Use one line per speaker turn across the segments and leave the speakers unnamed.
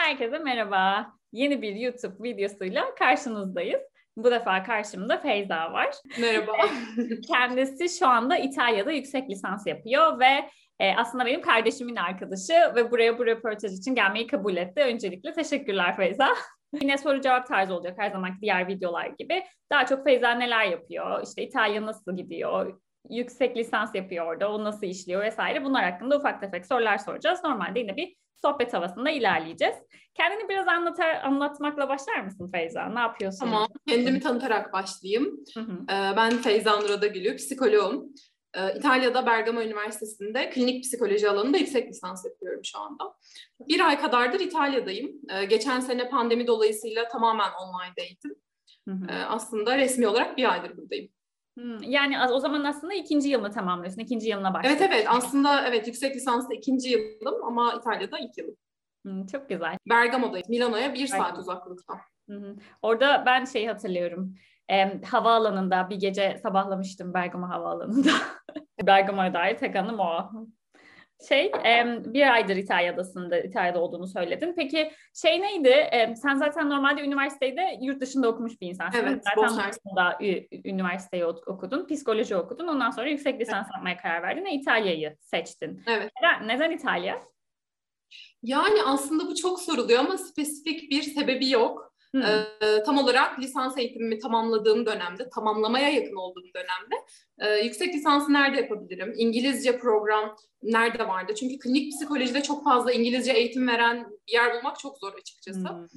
Herkese merhaba. Yeni bir YouTube videosuyla karşınızdayız. Bu defa karşımda Feyza var.
Merhaba.
Kendisi şu anda İtalya'da yüksek lisans yapıyor ve e, aslında benim kardeşimin arkadaşı ve buraya bu röportaj için gelmeyi kabul etti. Öncelikle teşekkürler Feyza. Yine soru cevap tarzı olacak her zamanki diğer videolar gibi. Daha çok Feyza neler yapıyor, işte İtalya nasıl gidiyor, yüksek lisans yapıyor orada, o nasıl işliyor vesaire. Bunlar hakkında ufak tefek sorular soracağız. Normalde yine bir sohbet havasında ilerleyeceğiz. Kendini biraz anlatar, anlatmakla başlar mısın Feyza? Ne yapıyorsun?
Tamam, kendimi tanıtarak başlayayım. Hı hı. Ee, ben Feyza Nur Adagülü, psikoloğum. Ee, İtalya'da Bergamo Üniversitesi'nde klinik psikoloji alanında yüksek lisans yapıyorum şu anda. Bir ay kadardır İtalya'dayım. Ee, geçen sene pandemi dolayısıyla tamamen online eğitim. Hı hı. Aslında resmi olarak bir aydır buradayım.
Yani o zaman aslında ikinci yılını tamamlıyorsun. İkinci yılına başlıyorsun.
Evet evet aslında evet yüksek lisansta ikinci yılım ama İtalya'da ilk yılım.
Hmm, çok güzel.
Bergamo'dayım. Milano'ya bir Bergamo. saat uzaklıkta.
Orada ben şey hatırlıyorum. E, havaalanında bir gece sabahlamıştım Bergamo havaalanında. Bergamo'ya dair tek anım o şey bir aydır İtalya'dasın da İtalya'da olduğunu söyledin. Peki şey neydi? Sen zaten normalde üniversitede yurt dışında okumuş bir insansın.
Evet.
Zaten Bosna'da üniversiteyi okudun, psikoloji okudun. Ondan sonra yüksek lisans evet. yapmaya karar verdin ve İtalya'yı seçtin.
Evet.
Neden, neden İtalya?
Yani aslında bu çok soruluyor ama spesifik bir sebebi yok. Hmm. Ee, tam olarak lisans eğitimimi tamamladığım dönemde, tamamlamaya yakın olduğum dönemde e, yüksek lisansı nerede yapabilirim? İngilizce program nerede vardı? Çünkü klinik psikolojide çok fazla İngilizce eğitim veren bir yer bulmak çok zor açıkçası. Hmm.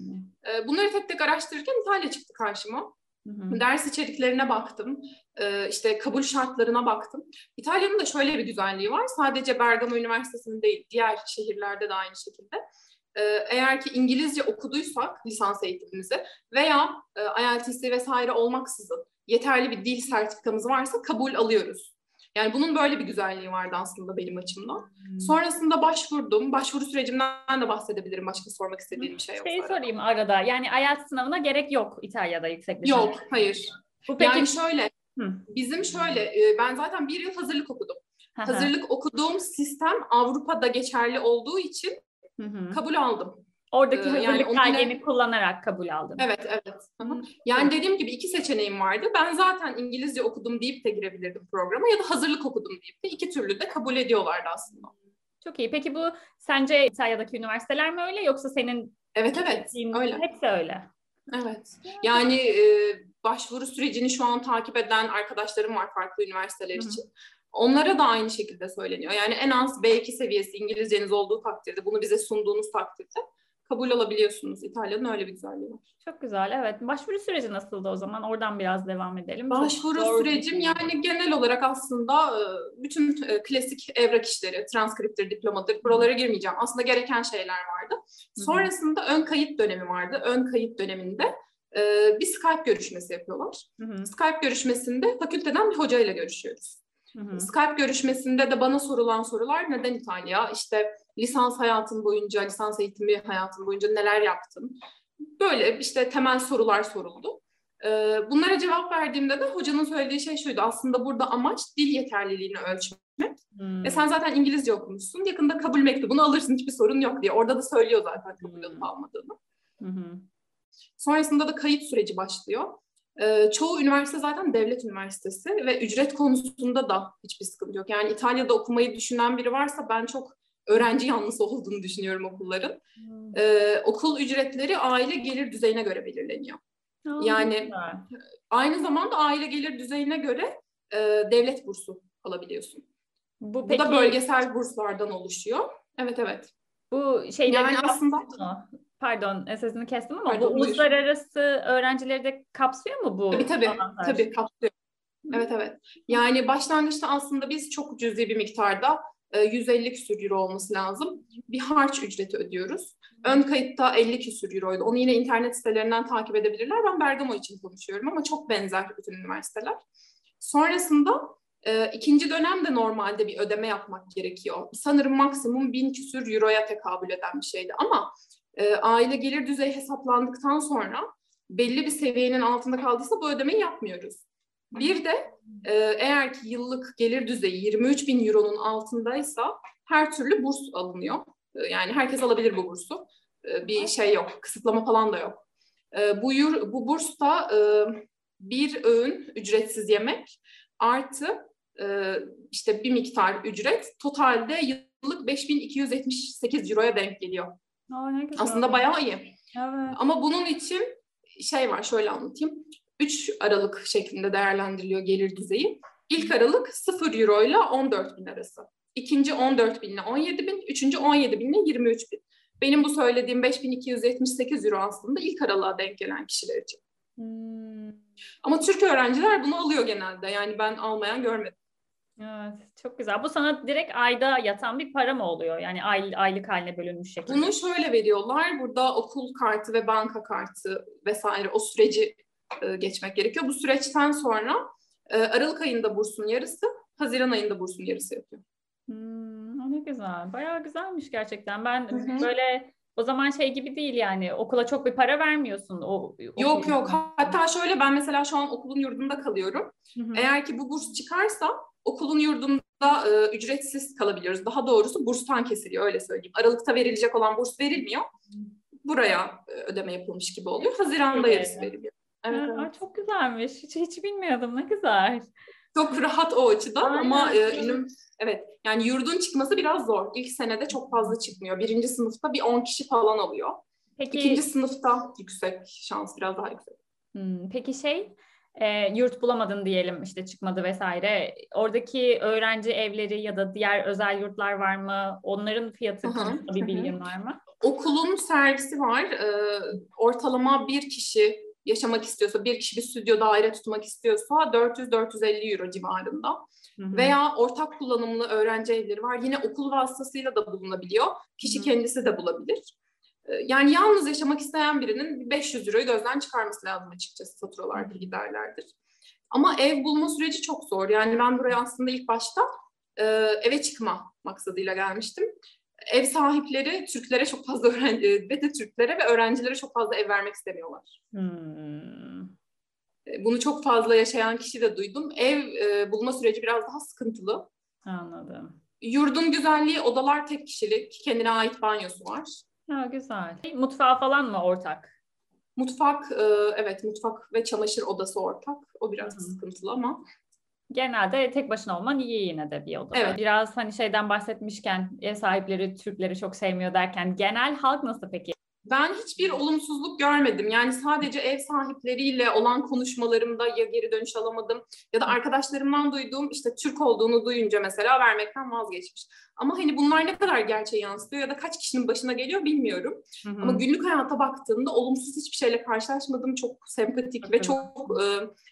E, bunları tek tek araştırırken İtalya çıktı karşıma. Hı Ders içeriklerine baktım, e, işte kabul şartlarına baktım. İtalya'nın da şöyle bir güzelliği var. Sadece Bergamo Üniversitesi'nde değil, diğer şehirlerde de aynı şekilde eğer ki İngilizce okuduysak lisans eğitimimizi veya e, IELTS vesaire olmaksızın yeterli bir dil sertifikamız varsa kabul alıyoruz. Yani bunun böyle bir güzelliği vardı aslında benim açımdan. Hmm. Sonrasında başvurdum. Başvuru sürecimden de bahsedebilirim. Başka sormak istediğim bir şey yok.
Şey sorayım arada. Yani IELTS sınavına gerek yok İtalya'da yüksek lisans.
Yok, hayır. Bu peki... Yani şöyle, Hı. bizim şöyle, e, ben zaten bir yıl hazırlık okudum. hazırlık okuduğum sistem Avrupa'da geçerli olduğu için Hı hı. Kabul aldım.
Oradaki ee, hazırlık yani belgeni kullanarak kabul aldım.
Evet, evet. Hı. Yani dediğim gibi iki seçeneğim vardı. Ben zaten İngilizce okudum deyip de girebilirdim programa ya da hazırlık okudum deyip de iki türlü de kabul ediyorlardı aslında.
Çok iyi. Peki bu sence İtalya'daki üniversiteler mi öyle yoksa senin
Evet evet öyle.
Hepsi öyle.
Evet. Yani e, başvuru sürecini şu an takip eden arkadaşlarım var farklı üniversiteler Hı-hı. için. Onlara da aynı şekilde söyleniyor. Yani en az B2 seviyesi İngilizceniz olduğu takdirde, bunu bize sunduğunuz takdirde kabul alabiliyorsunuz. İtalya'nın öyle bir güzelliği var.
Çok güzel, evet. Başvuru süreci nasıldı o zaman? Oradan biraz devam edelim.
Başvuru Çok sürecim yani genel olarak aslında e, bütün e, klasik evrak işleri, transkriptir, diplomadır, buralara girmeyeceğim. Aslında gereken şeyler vardı. Sonrasında ön kayıt dönemi vardı. Ön kayıt döneminde e, bir Skype görüşmesi yapıyorlar. Hı-hı. Skype görüşmesinde fakülteden bir hocayla görüşüyoruz. Hı hı. Skype görüşmesinde de bana sorulan sorular neden İtalya? İşte lisans hayatın boyunca, lisans eğitimi hayatın boyunca neler yaptın? Böyle işte temel sorular soruldu. Bunlara cevap verdiğimde de hocanın söylediği şey şuydu. Aslında burada amaç dil yeterliliğini ölçmek. Hmm. Ve sen zaten İngilizce okumuşsun. Yakında kabul mektubunu alırsın. Hiçbir sorun yok diye. Orada da söylüyor zaten kabul alıp almadığını. Hmm. Sonrasında da kayıt süreci başlıyor. E, çoğu üniversite zaten devlet üniversitesi ve ücret konusunda da hiçbir sıkıntı yok. Yani İtalya'da okumayı düşünen biri varsa ben çok öğrenci yanlısı olduğunu düşünüyorum okulların. Hmm. E, okul ücretleri aile gelir düzeyine göre belirleniyor. Hmm. Yani aynı zamanda aile gelir düzeyine göre e, devlet bursu alabiliyorsun. Bu, peki... Bu da bölgesel burslardan oluşuyor. Evet evet.
Bu şeyler yani aslında Pardon sözünü kestim ama Pardon, bu buyur. uluslararası öğrencileri de kapsıyor mu bu?
Tabii tabii, alanlar? tabii kapsıyor. Evet evet. Yani başlangıçta aslında biz çok cüzi bir miktarda 150 e, küsür euro olması lazım. Bir harç ücreti ödüyoruz. Ön kayıtta 50 küsür euroydu. Onu yine internet sitelerinden takip edebilirler. Ben Bergamo için konuşuyorum ama çok benzer bütün üniversiteler. Sonrasında e, ikinci dönemde normalde bir ödeme yapmak gerekiyor. Sanırım maksimum 1000 küsür euroya tekabül eden bir şeydi ama e, aile gelir düzeyi hesaplandıktan sonra belli bir seviyenin altında kaldıysa bu ödemeyi yapmıyoruz. Bir de e, eğer ki yıllık gelir düzeyi 23 bin euronun altındaysa her türlü burs alınıyor. E, yani herkes alabilir bu bursu. E, bir şey yok, kısıtlama falan da yok. E, bu, yur, bu bursta e, bir öğün ücretsiz yemek artı e, işte bir miktar ücret totalde yıllık 5278 euroya denk geliyor.
Aa, ne güzel.
Aslında bayağı iyi.
Evet.
Ama bunun için şey var şöyle anlatayım. 3 Aralık şeklinde değerlendiriliyor gelir düzeyi. İlk Aralık 0 euro ile 14 bin arası. İkinci 14 bin ile 17 bin. Üçüncü 17 bin ile 23 bin. Benim bu söylediğim 5278 euro aslında ilk aralığa denk gelen kişiler için.
Hmm.
Ama Türk öğrenciler bunu alıyor genelde. Yani ben almayan görmedim.
Evet, çok güzel. Bu sana direkt ayda yatan bir para mı oluyor? Yani ay, aylık haline bölünmüş şekilde.
Bunu şöyle veriyorlar. Burada okul kartı ve banka kartı vesaire o süreci e, geçmek gerekiyor. Bu süreçten sonra e, Aralık ayında bursun yarısı, Haziran ayında bursun yarısı yapıyor.
Hmm, ne güzel. Bayağı güzelmiş gerçekten. Ben
Hı hı.
böyle o zaman şey gibi değil yani okula çok bir para vermiyorsun. O,
Yok yok. Hatta şöyle ben mesela şu an okulun yurdunda kalıyorum.
Hı hı.
Eğer ki bu burs çıkarsa okulun yurdunda e, ücretsiz kalabiliyoruz. Daha doğrusu burstan kesiliyor öyle söyleyeyim. Aralıkta verilecek olan burs verilmiyor. Buraya e, ödeme yapılmış gibi oluyor. Haziran'da yarısı veriliyor. Evet,
Ha,
evet.
aa, çok güzelmiş. Hiç, hiç bilmiyordum. Ne güzel.
Çok rahat o açıdan
Aynen.
ama e, ünüm, evet yani yurdun çıkması biraz zor. İlk senede çok fazla çıkmıyor. Birinci sınıfta bir 10 kişi falan alıyor.
Peki
İkinci sınıfta yüksek, şans biraz daha yüksek.
Hmm, peki şey e, yurt bulamadın diyelim işte çıkmadı vesaire. Oradaki öğrenci evleri ya da diğer özel yurtlar var mı? Onların fiyatı konusunda bir bilgin var mı?
Okulun servisi var. Ee, ortalama bir kişi yaşamak istiyorsa, bir kişi bir stüdyo daire tutmak istiyorsa 400-450 euro civarında.
Hı hı.
Veya ortak kullanımlı öğrenci evleri var. Yine okul vasıtasıyla da bulunabiliyor. Kişi
hı.
kendisi de bulabilir. Ee, Yani yalnız yaşamak isteyen birinin 500 euroyu gözden çıkarması lazım açıkçası faturalardır, giderlerdir. Ama ev bulma süreci çok zor. Yani ben buraya aslında ilk başta e, eve çıkma maksadıyla gelmiştim. Ev sahipleri Türklere çok fazla öğrenci ve de Türklere ve öğrencilere çok fazla ev vermek istemiyorlar.
Hmm.
E, Bunu çok fazla yaşayan kişi de duydum. Ev e, bulma süreci biraz daha sıkıntılı.
Anladım.
Yurdun güzelliği odalar tek kişilik, kendine ait banyosu var.
Ha, güzel. Mutfağı falan mı ortak?
Mutfak, e, evet mutfak ve çamaşır odası ortak. O biraz
hı.
sıkıntılı ama.
Genelde tek başına olman iyi yine de bir odada.
Evet.
Biraz hani şeyden bahsetmişken ev sahipleri Türkleri çok sevmiyor derken genel halk nasıl peki?
Ben hiçbir olumsuzluk görmedim. Yani sadece ev sahipleriyle olan konuşmalarımda ya geri dönüş alamadım ya da arkadaşlarımdan duyduğum işte Türk olduğunu duyunca mesela vermekten vazgeçmiş. Ama hani bunlar ne kadar gerçeğe yansıtıyor ya da kaç kişinin başına geliyor bilmiyorum.
Hı hı.
Ama günlük hayata baktığımda olumsuz hiçbir şeyle karşılaşmadım. Çok sempatik ve
Hı.
çok e,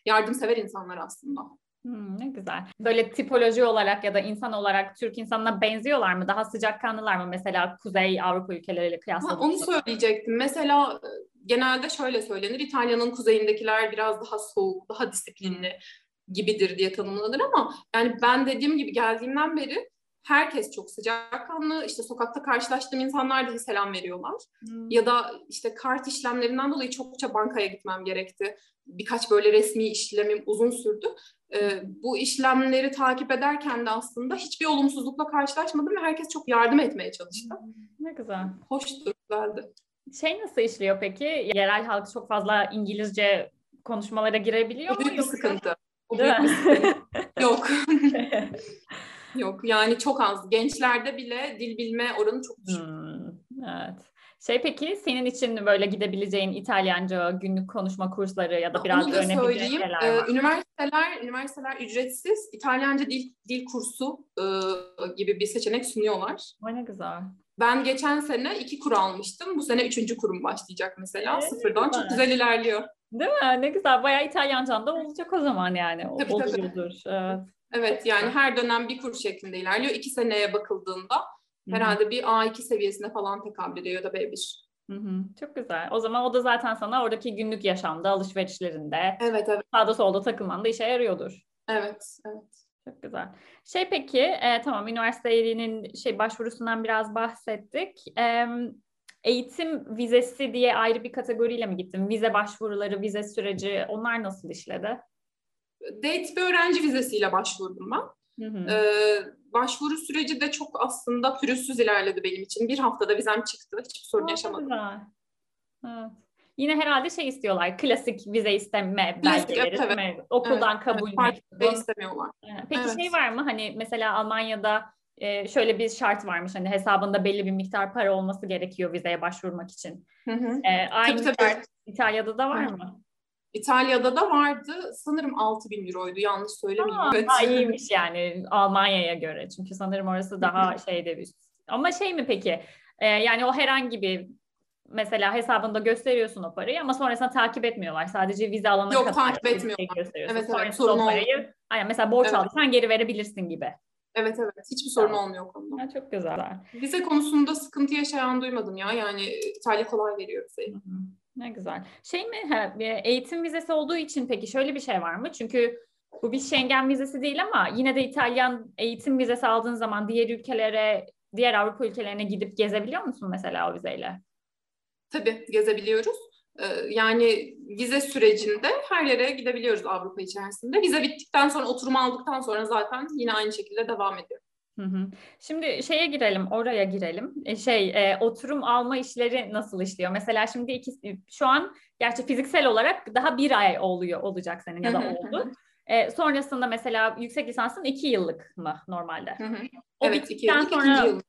yardımsever insanlar aslında.
Hmm, ne güzel. Böyle tipoloji olarak ya da insan olarak Türk insanına benziyorlar mı? Daha sıcakkanlılar mı mesela Kuzey Avrupa ülkeleriyle kıyasladığında?
onu söyleyecektim. Mesela e, genelde şöyle söylenir. İtalya'nın kuzeyindekiler biraz daha soğuk, daha disiplinli gibidir diye tanımlanır ama yani ben dediğim gibi geldiğimden beri herkes çok sıcakkanlı. İşte sokakta karşılaştığım insanlar dahi selam veriyorlar.
Hmm.
Ya da işte kart işlemlerinden dolayı çokça bankaya gitmem gerekti. Birkaç böyle resmi işlemim uzun sürdü. Ee, bu işlemleri takip ederken de aslında hiçbir olumsuzlukla karşılaşmadım ve herkes çok yardım etmeye çalıştı.
Ne güzel.
Hoştu, güzeldi.
Şey nasıl işliyor peki? Yerel halk çok fazla İngilizce konuşmalara girebiliyor mu?
büyük bir sıkıntı. O büyük bir sıkıntı. Yok. Yok yani çok az. Gençlerde bile dil bilme oranı çok düşük.
Hmm, evet. Şey peki senin için böyle gidebileceğin İtalyanca günlük konuşma kursları ya da biraz
söyleyeyim.
şeyler
Ee,
var.
üniversiteler üniversiteler ücretsiz İtalyanca dil dil kursu e, gibi bir seçenek sunuyorlar.
Ay ne güzel.
Ben geçen sene iki kur almıştım. Bu sene üçüncü kurum başlayacak mesela.
Evet,
Sıfırdan
güzel.
çok güzel ilerliyor.
Değil mi? Ne güzel. Bayağı İtalyancan da olacak o zaman yani.
Tabii, tabii.
Oluyordur. Evet.
Evet yani her dönem bir kur şeklinde ilerliyor. İki seneye bakıldığında. Herhalde bir A2 seviyesine falan tekabül ediyor ya da B1.
Hı hı. Çok güzel. O zaman o da zaten sana oradaki günlük yaşamda, alışverişlerinde,
Evet evet
sağda solda takılmanda işe yarıyordur.
evet evet.
Çok güzel. Şey peki, e, tamam üniversitenin şey başvurusundan biraz bahsettik. E, eğitim vizesi diye ayrı bir kategoriyle mi gittin? Vize başvuruları, vize süreci onlar nasıl işledi?
Date bir öğrenci vizesiyle başvurdum ben.
Hı hı.
Ee, başvuru süreci de çok aslında pürüzsüz ilerledi benim için. Bir haftada vizem çıktı. Hiçbir sorun
Aa,
yaşamadım.
Güzel. Evet. Yine herhalde şey istiyorlar. Klasik vize isteme
Klasik,
belgeleri.
evet,
mi? Okuldan
Evet,
kabul
evet,
mektubu.
istemiyorlar.
Ee, Peki
Evet.
şey var mı hani mesela Almanya'da e, şöyle bir şart varmış hani hesabında belli bir miktar para olması gerekiyor vizeye başvurmak için.
Hı hı.
Ee, aynı
Tabii, tabii.
şart İtalya'da da var
Hı.
mı?
İtalya'da da vardı. Sanırım 6000 euroydu. Yanlış söylemeyeyim.
Aa,
evet.
iyiymiş yani Almanya'ya göre çünkü sanırım orası daha şeyde üst. Ama şey mi peki e, yani o herhangi bir mesela hesabında gösteriyorsun o parayı ama sonrasında takip etmiyorlar. Sadece vize alana
Yok,
kadar
takip
bir şey
etmiyorlar.
gösteriyorsun.
Evet, evet, sorun
o parayı aynen, mesela borç
Evet.
aldıysan geri verebilirsin gibi.
Evet evet. Hiçbir sorun
Tamam.
olmuyor konuda.
Ya, çok güzel.
Vize konusunda sıkıntı yaşayan duymadım ya. Yani İtalya kolay veriyor
hı. Ne güzel. Şey mi bir eğitim vizesi olduğu için peki şöyle bir şey var mı? Çünkü bu bir Schengen vizesi değil ama yine de İtalyan eğitim vizesi aldığın zaman diğer ülkelere, diğer Avrupa ülkelerine gidip gezebiliyor musun mesela o vizeyle?
Tabii gezebiliyoruz. Ee, Yani vize sürecinde her yere gidebiliyoruz Avrupa içerisinde. Vize bittikten sonra, oturum aldıktan sonra zaten yine aynı şekilde devam ediyor.
Hı hı. Şimdi şeye girelim, oraya girelim. E, şey, e, oturum alma işleri nasıl işliyor? Mesela şimdi iki, şu an gerçi fiziksel olarak daha bir ay oluyor, olacak senin ya da oldu. E, sonrasında mesela yüksek lisansın iki yıllık mı normalde?
Hı hı.
O
Evet, iki yıllık,
sonra
ikinci yıllık.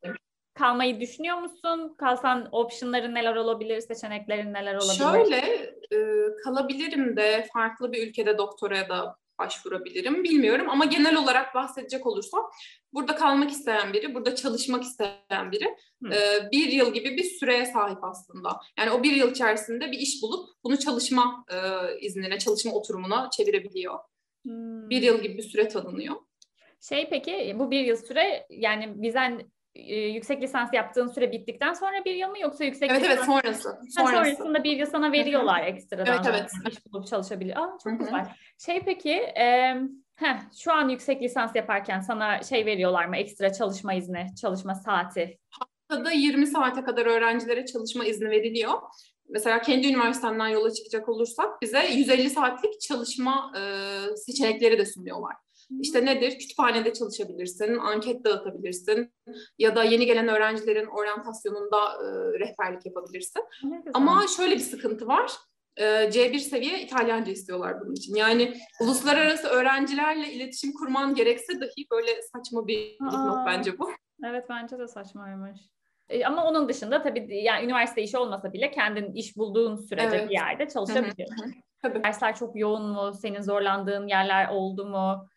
kalmayı düşünüyor musun? Kalsan optionların neler olabilir, seçeneklerin neler olabilir?
Şöyle e, kalabilirim de farklı bir ülkede doktoraya da başvurabilirim bilmiyorum ama genel olarak bahsedecek olursam burada kalmak isteyen biri, burada çalışmak isteyen biri
Hı.
e, bir yıl gibi bir süreye sahip aslında. Yani o bir yıl içerisinde bir iş bulup bunu çalışma e, iznine, çalışma oturumuna çevirebiliyor.
Hmm.
Bir yıl gibi bir süre tanınıyor.
Şey peki bu bir yıl süre yani vizen e, yüksek lisans yaptığın süre bittikten sonra bir yıl mı yoksa yüksek
Evet evet
lisans
sonrası.
Ha,
sonrası.
sonrasında bir yıl sana veriyorlar ekstradan.
Evet, evet.
iş bulup çalışabilir. Aa, çok
Hı hı.
güzel. Şey peki e, heh, şu an yüksek lisans yaparken sana şey veriyorlar mı ekstra çalışma izni, çalışma saati?
Haftada 20 saate kadar öğrencilere çalışma izni veriliyor. Mesela kendi üniversitemden yola çıkacak olursak bize 150 saatlik çalışma e, seçenekleri de sunuyorlar. İşte nedir? Kütüphanede çalışabilirsin, anket dağıtabilirsin ya da yeni gelen öğrencilerin oryantasyonunda e, rehberlik yapabilirsin. Ama şöyle bir sıkıntı var. E, C1 seviye İtalyanca istiyorlar bunun için. Yani uluslararası öğrencilerle iletişim kurman gerekse dahi böyle saçma bir dipnot bence bu.
Evet bence de saçmaymış. E, ama onun dışında tabii yani üniversite işi olmasa bile kendin iş bulduğun sürece
Evet.
bir yerde çalışabiliyorsun.
Tabii.
Dersler çok yoğun mu? Senin zorlandığın yerler oldu mu?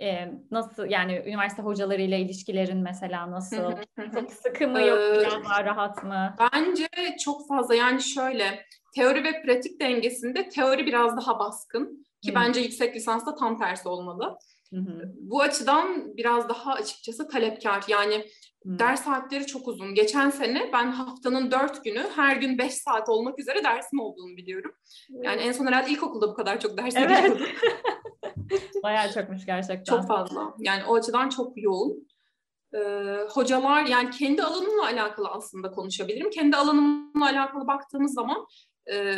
E, nasıl yani üniversite hocalarıyla ilişkilerin mesela nasıl? Çok sıkı mı biraz daha rahat mı?
Bence çok fazla yani şöyle teori ve pratik dengesinde teori biraz daha baskın ki
Hı.
bence yüksek lisansta tam tersi olmalı.
Hı hı.
Bu açıdan biraz daha açıkçası talepkar yani. Ders saatleri çok uzun. Geçen sene ben haftanın dört günü her gün beş saat olmak üzere dersim olduğunu biliyorum. Yani en son herhalde ilkokulda bu kadar çok ders
Evet. Bayağı çokmuş gerçekten.
Çok fazla. Yani o açıdan çok yoğun. Ee, hocalar yani kendi alanımla alakalı aslında konuşabilirim. Kendi alanımla alakalı baktığımız zaman e,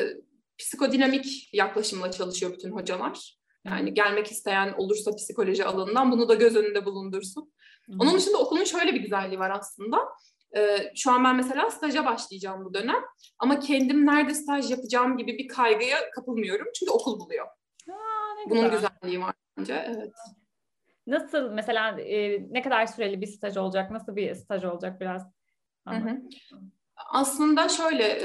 psikodinamik yaklaşımla çalışıyor bütün hocalar. Yani gelmek isteyen olursa psikoloji alanından bunu da göz önünde bulundursun. Onun dışında okulun şöyle bir güzelliği var aslında. Ee, şu an ben mesela staja başlayacağım bu dönem. Ama kendim nerede staj yapacağım gibi bir kaygıya kapılmıyorum. Çünkü okul buluyor.
Aa, ne
Bunun
güzel.
güzelliği var bence. Evet.
Nasıl mesela e, ne kadar süreli bir staj olacak? Nasıl bir staj olacak biraz?
Hı hı. Aslında şöyle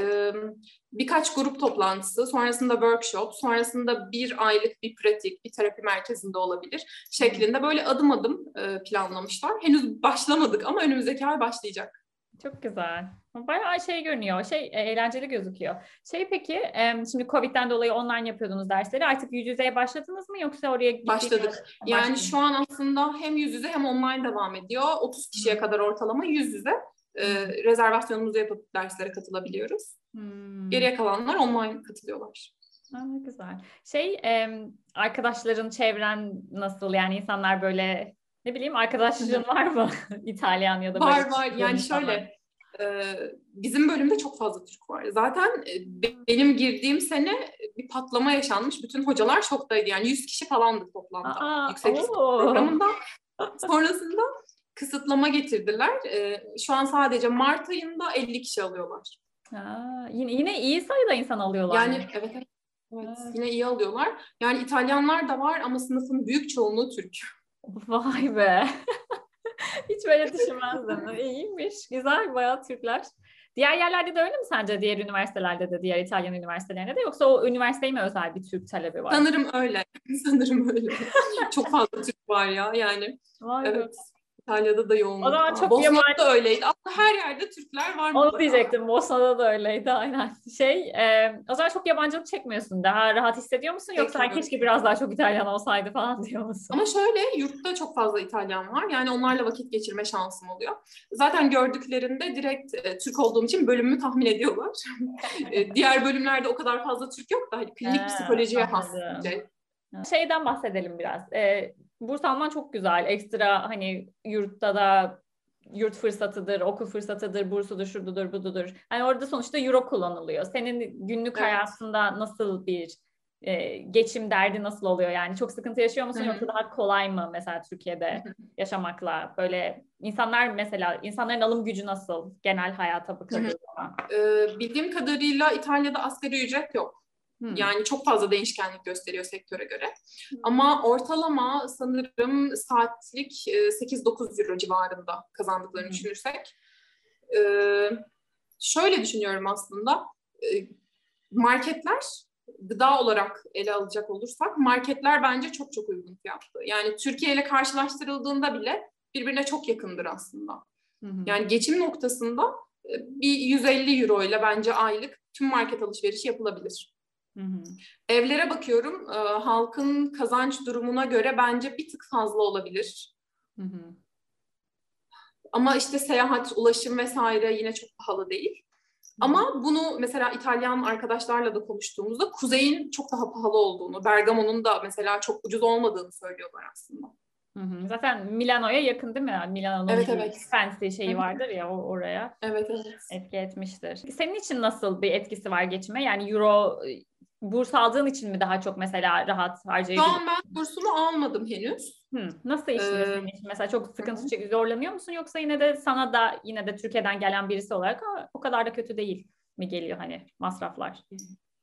birkaç grup toplantısı, sonrasında workshop, sonrasında bir aylık bir pratik, bir terapi merkezinde olabilir şeklinde böyle adım adım planlamışlar. Henüz başlamadık ama önümüzdeki ay başlayacak.
Çok güzel. Bayağı şey görünüyor. Şey e, eğlenceli gözüküyor. Şey peki şimdi Covid'den dolayı online yapıyordunuz dersleri. Artık yüz yüzeye başladınız mı yoksa oraya gittiğiniz-
Başladık. Yani
Başladınız.
şu an aslında hem yüz yüze hem online devam ediyor. 30 kişiye kadar ortalama yüz yüze e, rezervasyonumuzu yapıp derslere katılabiliyoruz.
Hmm.
Geriye kalanlar online katılıyorlar.
Aa, ne güzel. Şey e, arkadaşların, çevren nasıl? Yani insanlar böyle ne bileyim arkadaşlığın var mı? İtalyan ya da böyle
Var var yani
insanlar?
şöyle e, bizim bölümde çok fazla Türk var. Zaten e, be- benim girdiğim sene bir patlama yaşanmış. Bütün hocalar şoktaydı. Yani 100 kişi falandı toplamda.
Aa,
Yüksek lisans programında. Sonrasında kısıtlama getirdiler. E, şu an sadece Mart ayında 50 kişi alıyorlar.
Ha, yine, yine iyi sayıda insan alıyorlar.
Yani evet, evet. Evet, yine iyi alıyorlar. Yani İtalyanlar da var ama sınıfın büyük çoğunluğu Türk.
Vay be. Hiç böyle düşünmezdim. İyiymiş. Güzel bayağı Türkler. Diğer yerlerde de öyle mi sence? Diğer üniversitelerde de, diğer İtalyan üniversitelerinde de yoksa o üniversiteye mi özel bir Türk talebi var?
Sanırım öyle. Sanırım öyle. Çok fazla Türk var ya yani.
Vay
evet. Be. İtalya'da da yoğun.
O zaman çok
Bosna'da yabancı... da öyleydi. Aslında her yerde Türkler var.
Onu diyecektim. Bosna'da da öyleydi aynen. Şey, e, o zaman çok yabancılık çekmiyorsun. Daha rahat hissediyor musun? Yoksa Peki, keşke biraz daha çok İtalyan olsaydı falan diyor musun?
Ama şöyle yurtta çok fazla İtalyan var. Yani onlarla vakit geçirme şansım oluyor. Zaten gördüklerinde direkt e, Türk olduğum için bölümümü tahmin ediyorlar. e, diğer bölümlerde o kadar fazla Türk yok da hani klinik psikolojiye has şey.
Şeyden bahsedelim biraz. Ee, burs alman çok güzel. Ekstra hani yurtta da yurt fırsatıdır, okul fırsatıdır, bursudur, şududur, bududur. Hani orada sonuçta euro kullanılıyor. Senin günlük evet. hayatında nasıl bir e, geçim derdi nasıl oluyor? Yani çok sıkıntı yaşıyor musun Hı-hı. yoksa daha kolay mı mesela Türkiye'de Hı-hı. yaşamakla? Böyle insanlar mesela insanların alım gücü nasıl genel hayata bakıldığı zaman?
Ee, bildiğim kadarıyla İtalya'da asgari ücret yok. Hmm. Yani çok fazla değişkenlik gösteriyor sektöre göre. Hmm. Ama ortalama sanırım saatlik 8-9 euro civarında kazandıklarını hmm. düşünürsek. Ee, şöyle düşünüyorum aslında. Marketler gıda olarak ele alacak olursak marketler bence çok çok uygun fiyatlı. Yani Türkiye ile karşılaştırıldığında bile birbirine çok yakındır aslında. Hı Yani geçim noktasında bir 150 euro ile bence aylık tüm market alışverişi yapılabilir. Hı hı. Evlere bakıyorum. E, halkın kazanç durumuna göre bence bir tık fazla olabilir. Hı hı. Ama işte seyahat, ulaşım vesaire yine çok pahalı değil. Ama bunu mesela İtalyan arkadaşlarla da konuştuğumuzda kuzeyin çok daha pahalı olduğunu, Bergamo'nun da mesela çok ucuz olmadığını söylüyorlar aslında.
Hı hı. Zaten Milano'ya yakın değil mi? Milano'nun evet, evet. fancy şeyi vardır ya oraya.
Evet evet.
Etki etmiştir. Senin için nasıl bir etkisi var geçime? Yani euro burs aldığın için mi daha çok mesela rahat harcayabiliyorsun?
Şu an ben bursumu almadım henüz.
Hı, nasıl işliyor ee, senin için? Mesela çok sıkıntı çekiyor, zorlanıyor musun? Yoksa yine de sana da yine de Türkiye'den gelen birisi olarak o kadar da kötü değil mi geliyor hani masraflar?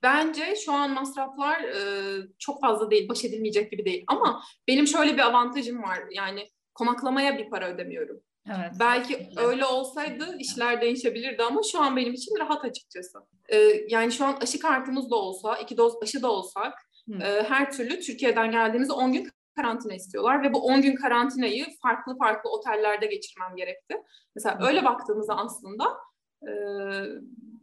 Bence şu an masraflar e, çok fazla değil, baş edilmeyecek gibi değil. Ama benim şöyle bir avantajım var. Yani konaklamaya bir para ödemiyorum. Evet. Belki öyle olsaydı işler değişebilirdi ama şu an benim için rahat açıkçası. Ee, yani şu an aşı kartımız da olsa, iki doz aşı da olsak e, her türlü Türkiye'den geldiğimizde 10 gün karantina istiyorlar ve bu 10 gün karantinayı farklı farklı otellerde geçirmem gerekti. Mesela Hı. öyle baktığımızda aslında e,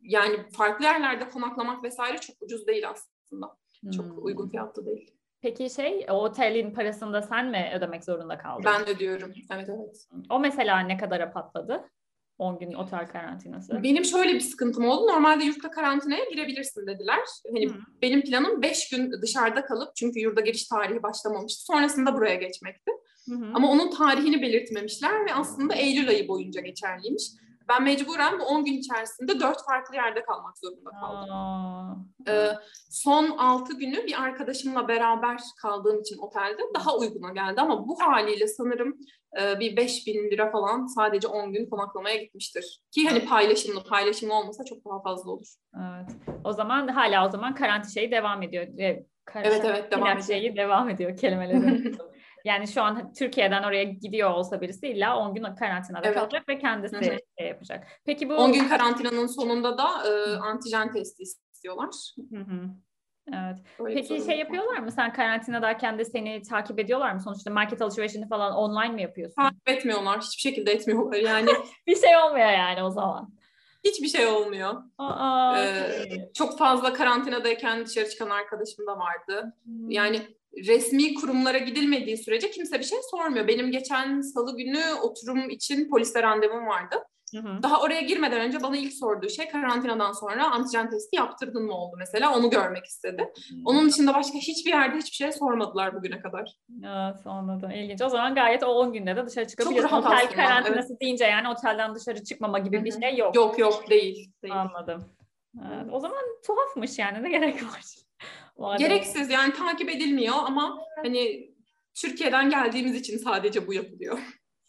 yani farklı yerlerde konaklamak vesaire çok ucuz değil aslında. Çok hmm. uygun fiyatlı değil.
Peki şey o otelin parasını da sen mi ödemek zorunda kaldın?
Ben ödüyorum. Evet evet.
O mesela ne kadara patladı? 10 gün otel karantinası.
Benim şöyle bir sıkıntım oldu. Normalde yurtta karantinaya girebilirsin dediler. Hani Hı. benim planım 5 gün dışarıda kalıp çünkü yurda giriş tarihi başlamamıştı. Sonrasında buraya geçmekti. Hı hı. Ama onun tarihini belirtmemişler ve aslında Eylül ayı boyunca geçerliymiş ben mecburen bu 10 gün içerisinde 4 farklı yerde kalmak zorunda kaldım. Ee, son 6 günü bir arkadaşımla beraber kaldığım için otelde daha uyguna geldi ama bu haliyle sanırım e, bir 5 bin lira falan sadece 10 gün konaklamaya gitmiştir. Ki hani paylaşımlı, paylaşımlı olmasa çok daha fazla olur.
Evet. O zaman hala o zaman karantina şeyi devam ediyor.
Kar- evet evet devam ediyor.
şeyi devam ediyor kelimeleri. Yani şu an Türkiye'den oraya gidiyor olsa birisi illa 10 gün karantinada evet. kalacak ve kendisi Hı-hı. şey yapacak.
Peki bu 10 gün karantinanın sonunda da e, antijen testi istiyorlar. Hı-hı.
Evet. Öyle Peki şey yapıyorlar mı? Sen karantinadayken de seni takip ediyorlar mı? Sonuçta market alışverişini falan online mi yapıyorsun?
Takip etmiyorlar. Hiçbir şekilde etmiyorlar yani.
bir şey olmuyor yani o zaman.
Hiçbir şey olmuyor. Aa, ee, çok fazla karantinadayken dışarı çıkan arkadaşım da vardı. Hmm. Yani resmi kurumlara gidilmediği sürece kimse bir şey sormuyor. Benim geçen salı günü oturum için poliste randevum vardı. Hı hı. Daha oraya girmeden önce bana ilk sorduğu şey karantinadan sonra antijen testi yaptırdın mı oldu mesela onu görmek istedi. Hı. Onun dışında başka hiçbir yerde hiçbir şey sormadılar bugüne kadar.
Evet anladım. İlginç. O zaman gayet o 10 günde de dışarı çıkabiliyorsun. Çok rahat Otel karantinası evet. deyince yani otelden dışarı çıkmama gibi Hı-hı. bir şey yok.
Yok yok değil. değil.
Anladım. Evet. O zaman tuhafmış yani ne gerek var?
Gereksiz yani takip edilmiyor ama hani Türkiye'den geldiğimiz için sadece bu yapılıyor.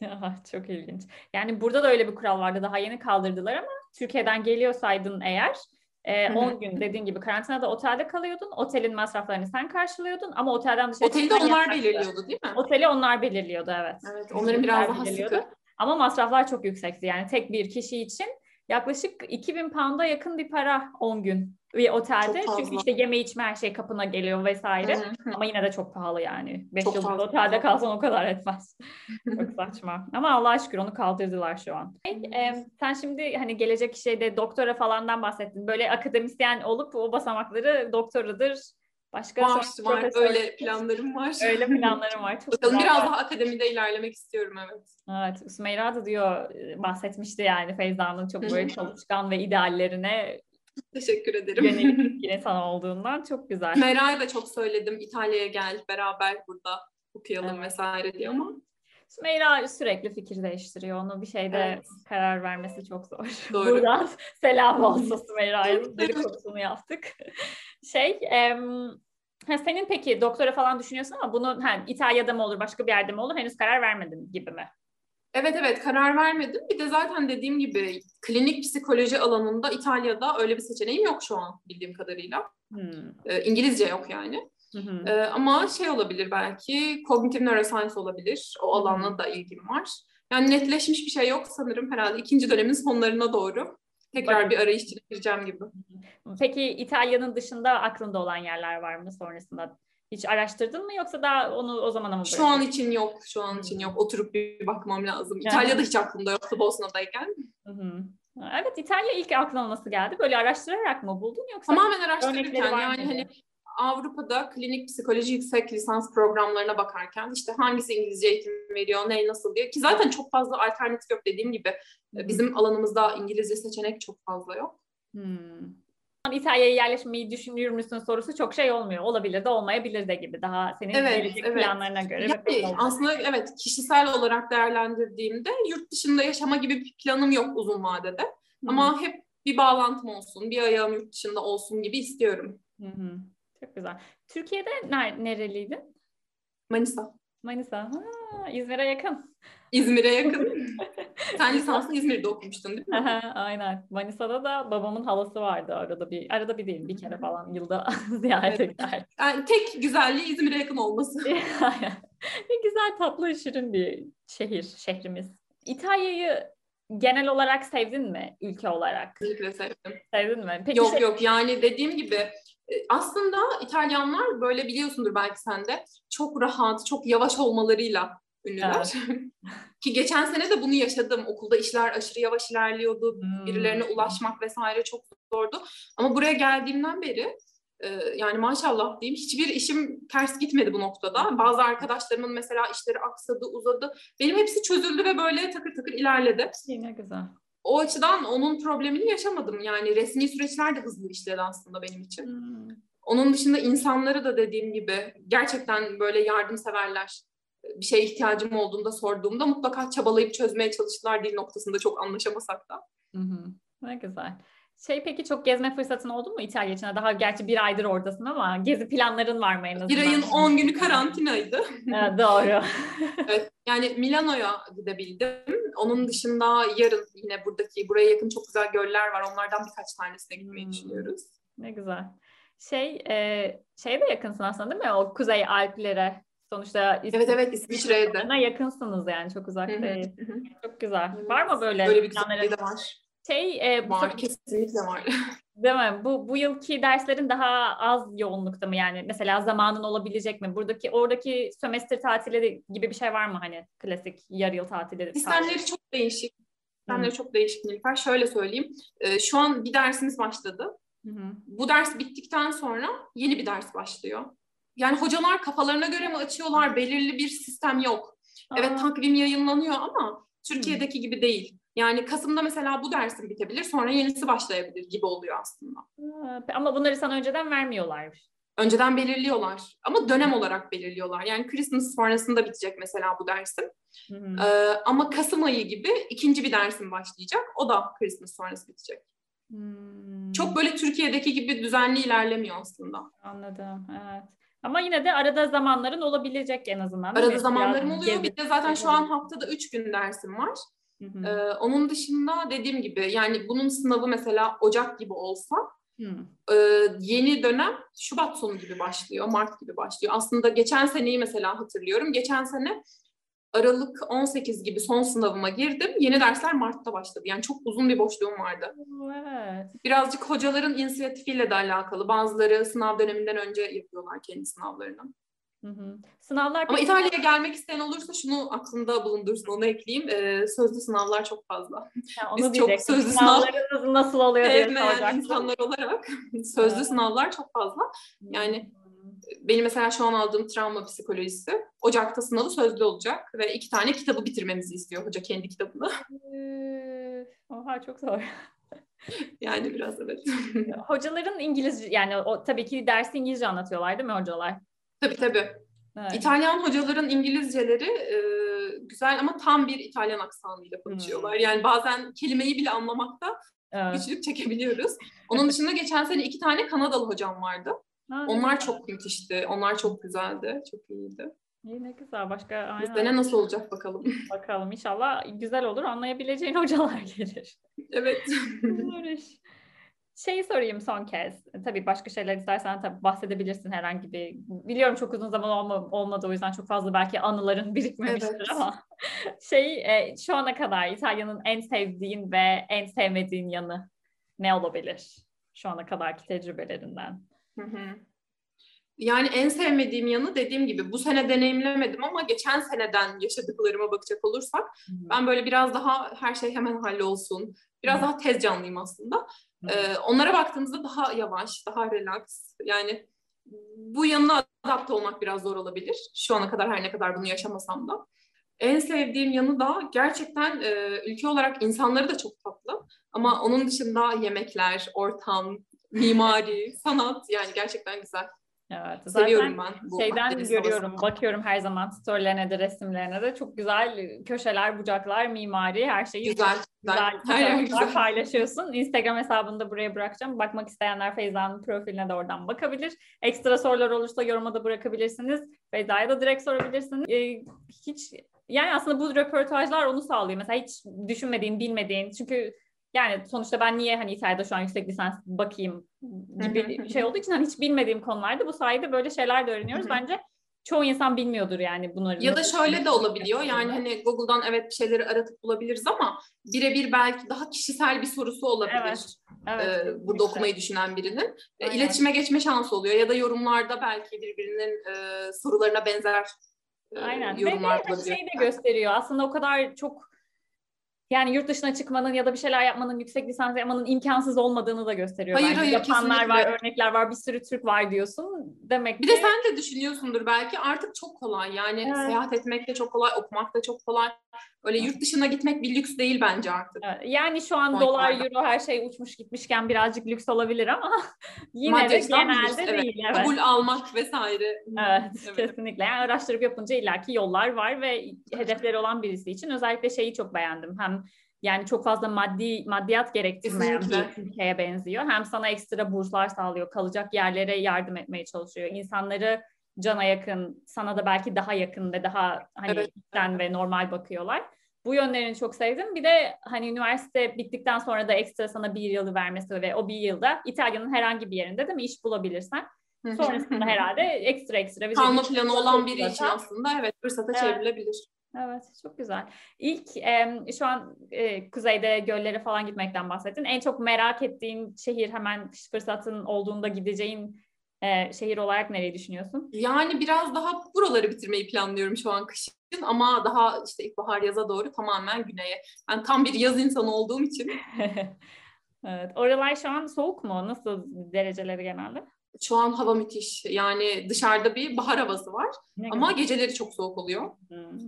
Ya, çok ilginç. Yani burada da öyle bir kural vardı. Daha yeni kaldırdılar ama Türkiye'den geliyorsaydın eğer e, 10 gün dediğin gibi karantinada otelde kalıyordun. Otelin masraflarını sen karşılıyordun ama otelden dışarı
Oteli de onlar belirliyordu değil mi?
Oteli onlar belirliyordu evet.
Evet onların biraz daha sıkı.
Ama masraflar çok yüksekti. Yani tek bir kişi için yaklaşık 2000 pound'a yakın bir para 10 gün bir otelde. Çünkü işte yeme içme her şey kapına geliyor vesaire. Ama yine de çok pahalı yani. 5 yıldız otelde kalsan o kadar etmez. çok saçma. Ama Allah'a şükür onu kaldırdılar şu an. Ee, sen şimdi hani gelecek şeyde doktora falandan bahsettin. Böyle akademisyen olup o basamakları doktoradır, Başka
var, var. Öyle planlarım var.
Öyle planlarım var. Çok
Bakalım biraz daha akademide ilerlemek istiyorum evet.
Evet. Sümeyra da diyor bahsetmişti yani Feyza'nın çok böyle çalışkan ve ideallerine
Teşekkür ederim.
Yönelik bir insan olduğundan çok güzel.
Sümeyra da çok söyledim İtalya'ya gel beraber burada okuyalım evet. vesaire diye ama
Sümeyra sürekli fikir değiştiriyor. Onu bir şeyde evet. karar vermesi çok zor.
Doğru.
Buradan selam olsun Sümeyra'ya. Dedikodusunu yaptık. Şey, em, senin peki doktora falan düşünüyorsun ama bunu ha, İtalya'da mı olur, başka bir yerde mi olur? Henüz karar vermedin gibi mi?
Evet evet karar vermedim. Bir de zaten dediğim gibi klinik psikoloji alanında İtalya'da öyle bir seçeneğim yok şu an bildiğim kadarıyla. Hmm. Ee, İngilizce yok yani. Hı hı. Ee, ama şey olabilir belki kognitif neuroscience olabilir. O alanla da ilgim var. Yani netleşmiş bir şey yok sanırım herhalde ikinci dönemin sonlarına doğru. Tekrar Bak. bir arayış içine gireceğim gibi.
Peki İtalya'nın dışında aklında olan yerler var mı sonrasında? Hiç araştırdın mı yoksa daha onu o zamana mı
bırakın? Şu an için yok. Şu an için yok. Oturup bir bakmam lazım. Yani. İtalya'da hiç aklımda yoktu Bosna'dayken. Hı hı.
Evet İtalya ilk aklına nasıl geldi? Böyle araştırarak mı buldun yoksa?
Tamamen araştırırken yani hani Avrupa'da klinik psikoloji yüksek lisans programlarına bakarken işte hangisi İngilizce eğitim veriyor, ne nasıl diye ki zaten çok fazla alternatif yok dediğim gibi. Hmm. Bizim alanımızda İngilizce seçenek çok fazla yok.
Hmm. İtalya'ya yerleşmeyi düşünür müsün sorusu çok şey olmuyor. Olabilir de olmayabilir de gibi daha senin evet, gelecek evet. planlarına göre.
Yani, aslında evet kişisel olarak değerlendirdiğimde yurt dışında yaşama gibi bir planım yok uzun vadede. Hı-hı. Ama hep bir bağlantım olsun, bir ayağım yurt dışında olsun gibi istiyorum.
Hı-hı. Çok güzel. Türkiye'de ner- nereliydin?
Manisa.
Manisa. Ha, İzmir'e yakın.
İzmir'e yakın. Sen lisansını İzmir'de okumuştun değil mi?
Aynen. Manisa'da da babamın halası vardı arada bir. Arada bir değil bir kere falan yılda ziyaret evet. gider.
Yani tek güzelliği İzmir'e yakın olması.
Aynen. ne güzel tatlı şirin bir şehir, şehrimiz. İtalya'yı genel olarak sevdin mi ülke olarak?
Kesinlikle sevdim.
Sevdin mi?
Peki yok şey... yok yani dediğim gibi e, aslında İtalyanlar böyle biliyorsundur belki sen de çok rahat, çok yavaş olmalarıyla ünlüler. Evet. Ki geçen sene de bunu yaşadım. Okulda işler aşırı yavaş ilerliyordu. Hmm. Birilerine ulaşmak vesaire çok zordu. Ama buraya geldiğimden beri e, yani maşallah diyeyim hiçbir işim ters gitmedi bu noktada. Bazı arkadaşlarımın mesela işleri aksadı, uzadı. Benim hepsi çözüldü ve böyle takır takır ilerledi.
Yine güzel.
O açıdan onun problemini yaşamadım. Yani resmi süreçler de hızlı işledi aslında benim için. Hmm. Onun dışında insanları da dediğim gibi gerçekten böyle yardımseverler bir şeye ihtiyacım olduğunda sorduğumda mutlaka çabalayıp çözmeye çalıştılar dil noktasında çok anlaşamasak da.
Hı hı. Ne güzel. Şey peki çok gezme fırsatın oldu mu İtalya için? Daha gerçi bir aydır oradasın ama gezi planların var mı en azından?
Bir ayın on günü karantinaydı.
evet, doğru.
evet, yani Milano'ya gidebildim. Onun dışında yarın yine buradaki buraya yakın çok güzel göller var. Onlardan birkaç tanesine gitmeyi hmm. düşünüyoruz.
Ne güzel. Şey, e, şeye de yakınsın aslında değil mi? O Kuzey Alplere. Sonuçta
İsviçre, evet evet İsviçre'de.
yakınsınız yani çok uzak değil. çok güzel. Var mı böyle?
Böyle bir planları? de var.
Şey,
e, bu var, kesinlikle var.
Değil mi? Bu, bu yılki derslerin daha az yoğunlukta mı yani? Mesela zamanın olabilecek mi? Buradaki, oradaki sömestr tatili gibi bir şey var mı hani klasik yarı yıl tatili?
Sistemleri çok değişik. Sistemleri çok değişik Nilüfer. Şöyle söyleyeyim. Ee, şu an bir dersimiz başladı. Hı-hı. Bu ders bittikten sonra yeni bir ders başlıyor yani hocalar kafalarına göre mi açıyorlar? Belirli bir sistem yok. Aa. Evet takvim yayınlanıyor ama Türkiye'deki hmm. gibi değil. Yani Kasım'da mesela bu dersin bitebilir sonra yenisi başlayabilir gibi oluyor aslında.
Ama bunları sana önceden vermiyorlar.
Önceden belirliyorlar ama dönem olarak belirliyorlar. Yani Christmas sonrasında bitecek mesela bu dersim. Ee, ama Kasım ayı gibi ikinci bir dersim başlayacak. O da Christmas sonrası bitecek. Hmm. Çok böyle Türkiye'deki gibi düzenli ilerlemiyor aslında.
Anladım, evet. Ama yine de arada zamanların olabilecek en azından.
Arada zamanlarım oluyor. Bir de zaten şu an haftada üç gün dersim var. Hı hı. Ee, onun dışında dediğim gibi yani bunun sınavı mesela Ocak gibi olsa e, yeni dönem Şubat sonu gibi başlıyor, Mart gibi başlıyor. Aslında geçen seneyi mesela hatırlıyorum. Geçen sene Aralık 18 gibi son sınavıma girdim. Yeni dersler Mart'ta başladı. Yani çok uzun bir boşluğum vardı.
Evet.
Birazcık hocaların inisiyatifiyle de alakalı. Bazıları sınav döneminden önce yapıyorlar kendi sınavlarını.
Hı hı. Sınavlar
Ama İtalya'ya gelmek isteyen olursa şunu aklında bulundursun, onu ekleyeyim. Ee, sözlü sınavlar çok fazla.
Ya onu Biz çok sözlü sınav... nasıl oluyor diye soracaktım.
insanlar olarak sözlü evet. sınavlar çok fazla. Yani benim mesela şu an aldığım travma psikolojisi Ocak'ta sınavı sözlü olacak ve iki tane kitabı bitirmemizi istiyor hoca kendi kitabını.
Oha çok zor.
yani biraz evet.
Hocaların İngilizce yani o tabii ki dersi İngilizce anlatıyorlar değil mi hocalar?
Tabii tabii. Evet. İtalyan hocaların İngilizceleri e, güzel ama tam bir İtalyan aksanıyla konuşuyorlar. Hmm. Yani bazen kelimeyi bile anlamakta evet. güçlük çekebiliyoruz. Onun dışında geçen sene iki tane Kanadalı hocam vardı. Ha, Onlar güzel. çok müthişti. Onlar çok güzeldi. Çok iyiydi.
İyi ne güzel. Başka aynen.
Bizde nasıl olacak bakalım.
Bakalım inşallah güzel olur. Anlayabileceğin hocalar gelir.
Evet.
Şeyi sorayım son kez. Tabii başka şeyler istersen tabii bahsedebilirsin herhangi bir. Biliyorum çok uzun zaman olma, olmadı o yüzden çok fazla belki anıların birikmemiştir evet. ama şey e, şu ana kadar İtalya'nın en sevdiğin ve en sevmediğin yanı ne olabilir? Şu ana kadarki tecrübelerinden. Hı hı.
Yani en sevmediğim yanı dediğim gibi bu sene deneyimlemedim ama geçen seneden yaşadıklarıma bakacak olursak hı hı. ben böyle biraz daha her şey hemen hallolsun. Biraz hı. daha tez canlıyım aslında. Ee, onlara baktığımızda daha yavaş, daha relax. Yani bu yanına adapte olmak biraz zor olabilir. Şu ana kadar her ne kadar bunu yaşamasam da. En sevdiğim yanı da gerçekten e, ülke olarak insanları da çok tatlı. Ama onun dışında yemekler, ortam, mimari, sanat yani gerçekten güzel.
Evet. Zaten Seviyorum ben bu şeyden görüyorum, havasını. bakıyorum her zaman storylerine de resimlerine de çok güzel köşeler, bucaklar, mimari her şeyi
güzel, güzel,
güzel, güzel. paylaşıyorsun. Instagram hesabını buraya bırakacağım. Bakmak isteyenler Feyza'nın profiline de oradan bakabilir. Ekstra sorular olursa yoruma da bırakabilirsiniz. Feyza'ya da direkt sorabilirsiniz. Ee, hiç yani aslında bu röportajlar onu sağlıyor. Mesela hiç düşünmediğin, bilmediğin çünkü yani sonuçta ben niye hani İtalya'da şu an yüksek lisans bakayım gibi bir şey olduğu için hani hiç bilmediğim konularda bu sayede böyle şeyler de öğreniyoruz. Bence çoğu insan bilmiyordur yani bunları.
Ya da şöyle de olabiliyor. Yani hani Google'dan evet bir şeyleri aratıp bulabiliriz ama birebir belki daha kişisel bir sorusu olabilir. Evet. Evet, ee, burada okumayı düşünen birinin. Aynen. İletişime geçme şansı oluyor ya da yorumlarda belki birbirinin e, sorularına benzer
e, Aynen. yorumlar Ve de şey de gösteriyor. Aslında o kadar çok yani yurt dışına çıkmanın ya da bir şeyler yapmanın, yüksek lisans yapmanın imkansız olmadığını da gösteriyor.
Hayır bence. hayır
Yapanlar
kesinlikle.
var, örnekler var, bir sürü Türk var diyorsun. Demek
bir
ki...
de sen de düşünüyorsundur belki artık çok kolay. Yani evet. seyahat etmek de çok kolay, okumak da çok kolay. Öyle yurt dışına gitmek bir lüks değil bence artık.
Evet. Yani şu an dolar, euro her şey uçmuş gitmişken birazcık lüks olabilir ama yine Maddiyattan de genelde lüks, değil.
Evet. Kabul almak vesaire.
Evet, evet, kesinlikle. Yani araştırıp yapınca illaki yollar var ve hedefleri olan birisi için özellikle şeyi çok beğendim. Hem yani çok fazla maddi maddiyat gerektirmeyen bir ülkeye benziyor. Hem sana ekstra burslar sağlıyor, kalacak yerlere yardım etmeye çalışıyor. İnsanları cana yakın, sana da belki daha yakın ve daha hani evet. içten ve normal bakıyorlar. Bu yönlerini çok sevdim. Bir de hani üniversite bittikten sonra da ekstra sana bir yılı vermesi ve o bir yılda İtalya'nın herhangi bir yerinde değil mi iş bulabilirsen sonrasında herhalde ekstra ekstra.
Kalma planı olan biri için aslında evet fırsata evet. çevrilebilir.
Evet, çok güzel. İlk e, şu an e, kuzeyde göllere falan gitmekten bahsettin. En çok merak ettiğin şehir hemen fırsatın olduğunda gideceğin e, şehir olarak nereyi düşünüyorsun?
Yani biraz daha buraları bitirmeyi planlıyorum şu an kışın ama daha işte ilkbahar yaza doğru tamamen güneye. Ben tam bir yaz insanı olduğum için.
evet. Oralar şu an soğuk mu? Nasıl dereceleri genelde?
Şu an hava müthiş. Yani dışarıda bir bahar havası var. Ne ama güzel. geceleri çok soğuk oluyor. Hmm.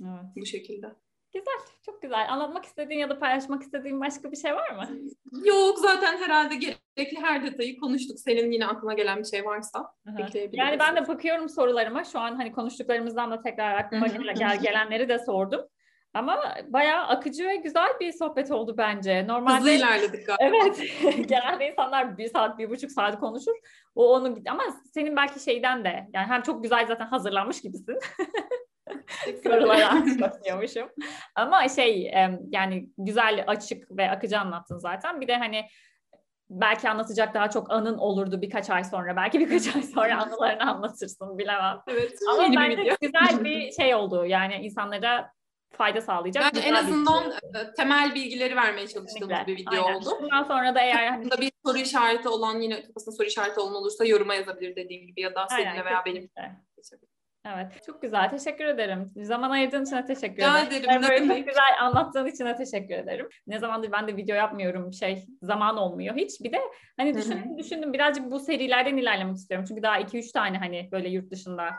Evet. Bu şekilde.
Güzel, çok güzel. Anlatmak istediğin ya da paylaşmak istediğin başka bir şey var mı?
Yok, zaten herhalde gerekli her detayı konuştuk. Senin yine aklına gelen bir şey varsa ekleyebiliriz.
Yani ben de bakıyorum sorularıma. Şu an hani konuştuklarımızdan da tekrar aklıma gel- gelenleri de sordum. Ama bayağı akıcı ve güzel bir sohbet oldu bence. Normalde
Hızlı ilerledik galiba.
Evet. Genelde insanlar bir saat, bir buçuk saat konuşur. O onu ama senin belki şeyden de yani hem çok güzel zaten hazırlanmış gibisin. Soruları açmışım. Ama şey yani güzel, açık ve akıcı anlattın zaten. Bir de hani belki anlatacak daha çok anın olurdu birkaç ay sonra. Belki birkaç ay sonra anılarını anlatırsın bilemem.
Evet.
Ama bence güzel bir şey oldu. Yani insanlara fayda sağlayacak.
Bence en azından şey. temel bilgileri vermeye çalıştığımız Kesinlikle. bir video
Aynen.
oldu.
Bundan sonra da eğer hani...
bir soru işareti olan yine kafasında soru işareti olan olursa yoruma yazabilir dediğim gibi ya da seninle veya benim.
Evet. Çok güzel. Teşekkür ederim. Zaman ayırdığın için teşekkür
Rica
ederim.
ederim.
Böyle çok güzel anlattığın için de teşekkür ederim. Ne zamandır ben de video yapmıyorum. Şey zaman olmuyor hiç. Bir de hani düşündüm düşündüm birazcık bu serilerden ilerlemek istiyorum. Çünkü daha 2-3 tane hani böyle yurt dışında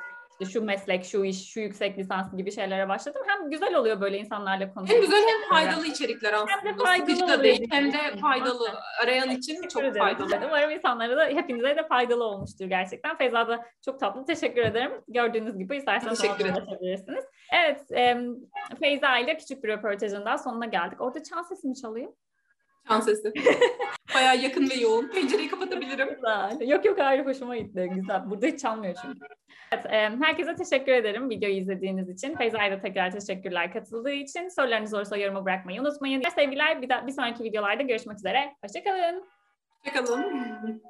işte şu meslek, şu iş, şu yüksek lisans gibi şeylere başladım. Hem güzel oluyor böyle insanlarla konuşmak.
Hem güzel hem faydalı içerikler aslında.
Hem de faydalı
Sıkıcı da değil. Hem de faydalı. Arayan için çok
ederim.
faydalı.
Umarım insanlara da hepinize de faydalı olmuştur gerçekten. Feyza da çok tatlı. Teşekkür ederim. Gördüğünüz gibi isterseniz
Teşekkür
ulaşabilirsiniz. Evet. E, Feyza ile küçük bir röportajın daha sonuna geldik. Orada çan sesi mi çalıyor?
Çan sesi. Bayağı yakın ve yoğun. Pencereyi kapatabilirim.
Güzel. Yok yok ayrı hoşuma gitti. Güzel. Burada hiç çalmıyor çünkü. Evet, herkese teşekkür ederim videoyu izlediğiniz için. Feyza'ya da tekrar teşekkürler katıldığı için. Sorularınız olursa yoruma bırakmayı unutmayın. Sevgiler bir, da, bir sonraki videolarda görüşmek üzere. Hoşçakalın.
Hoşçakalın.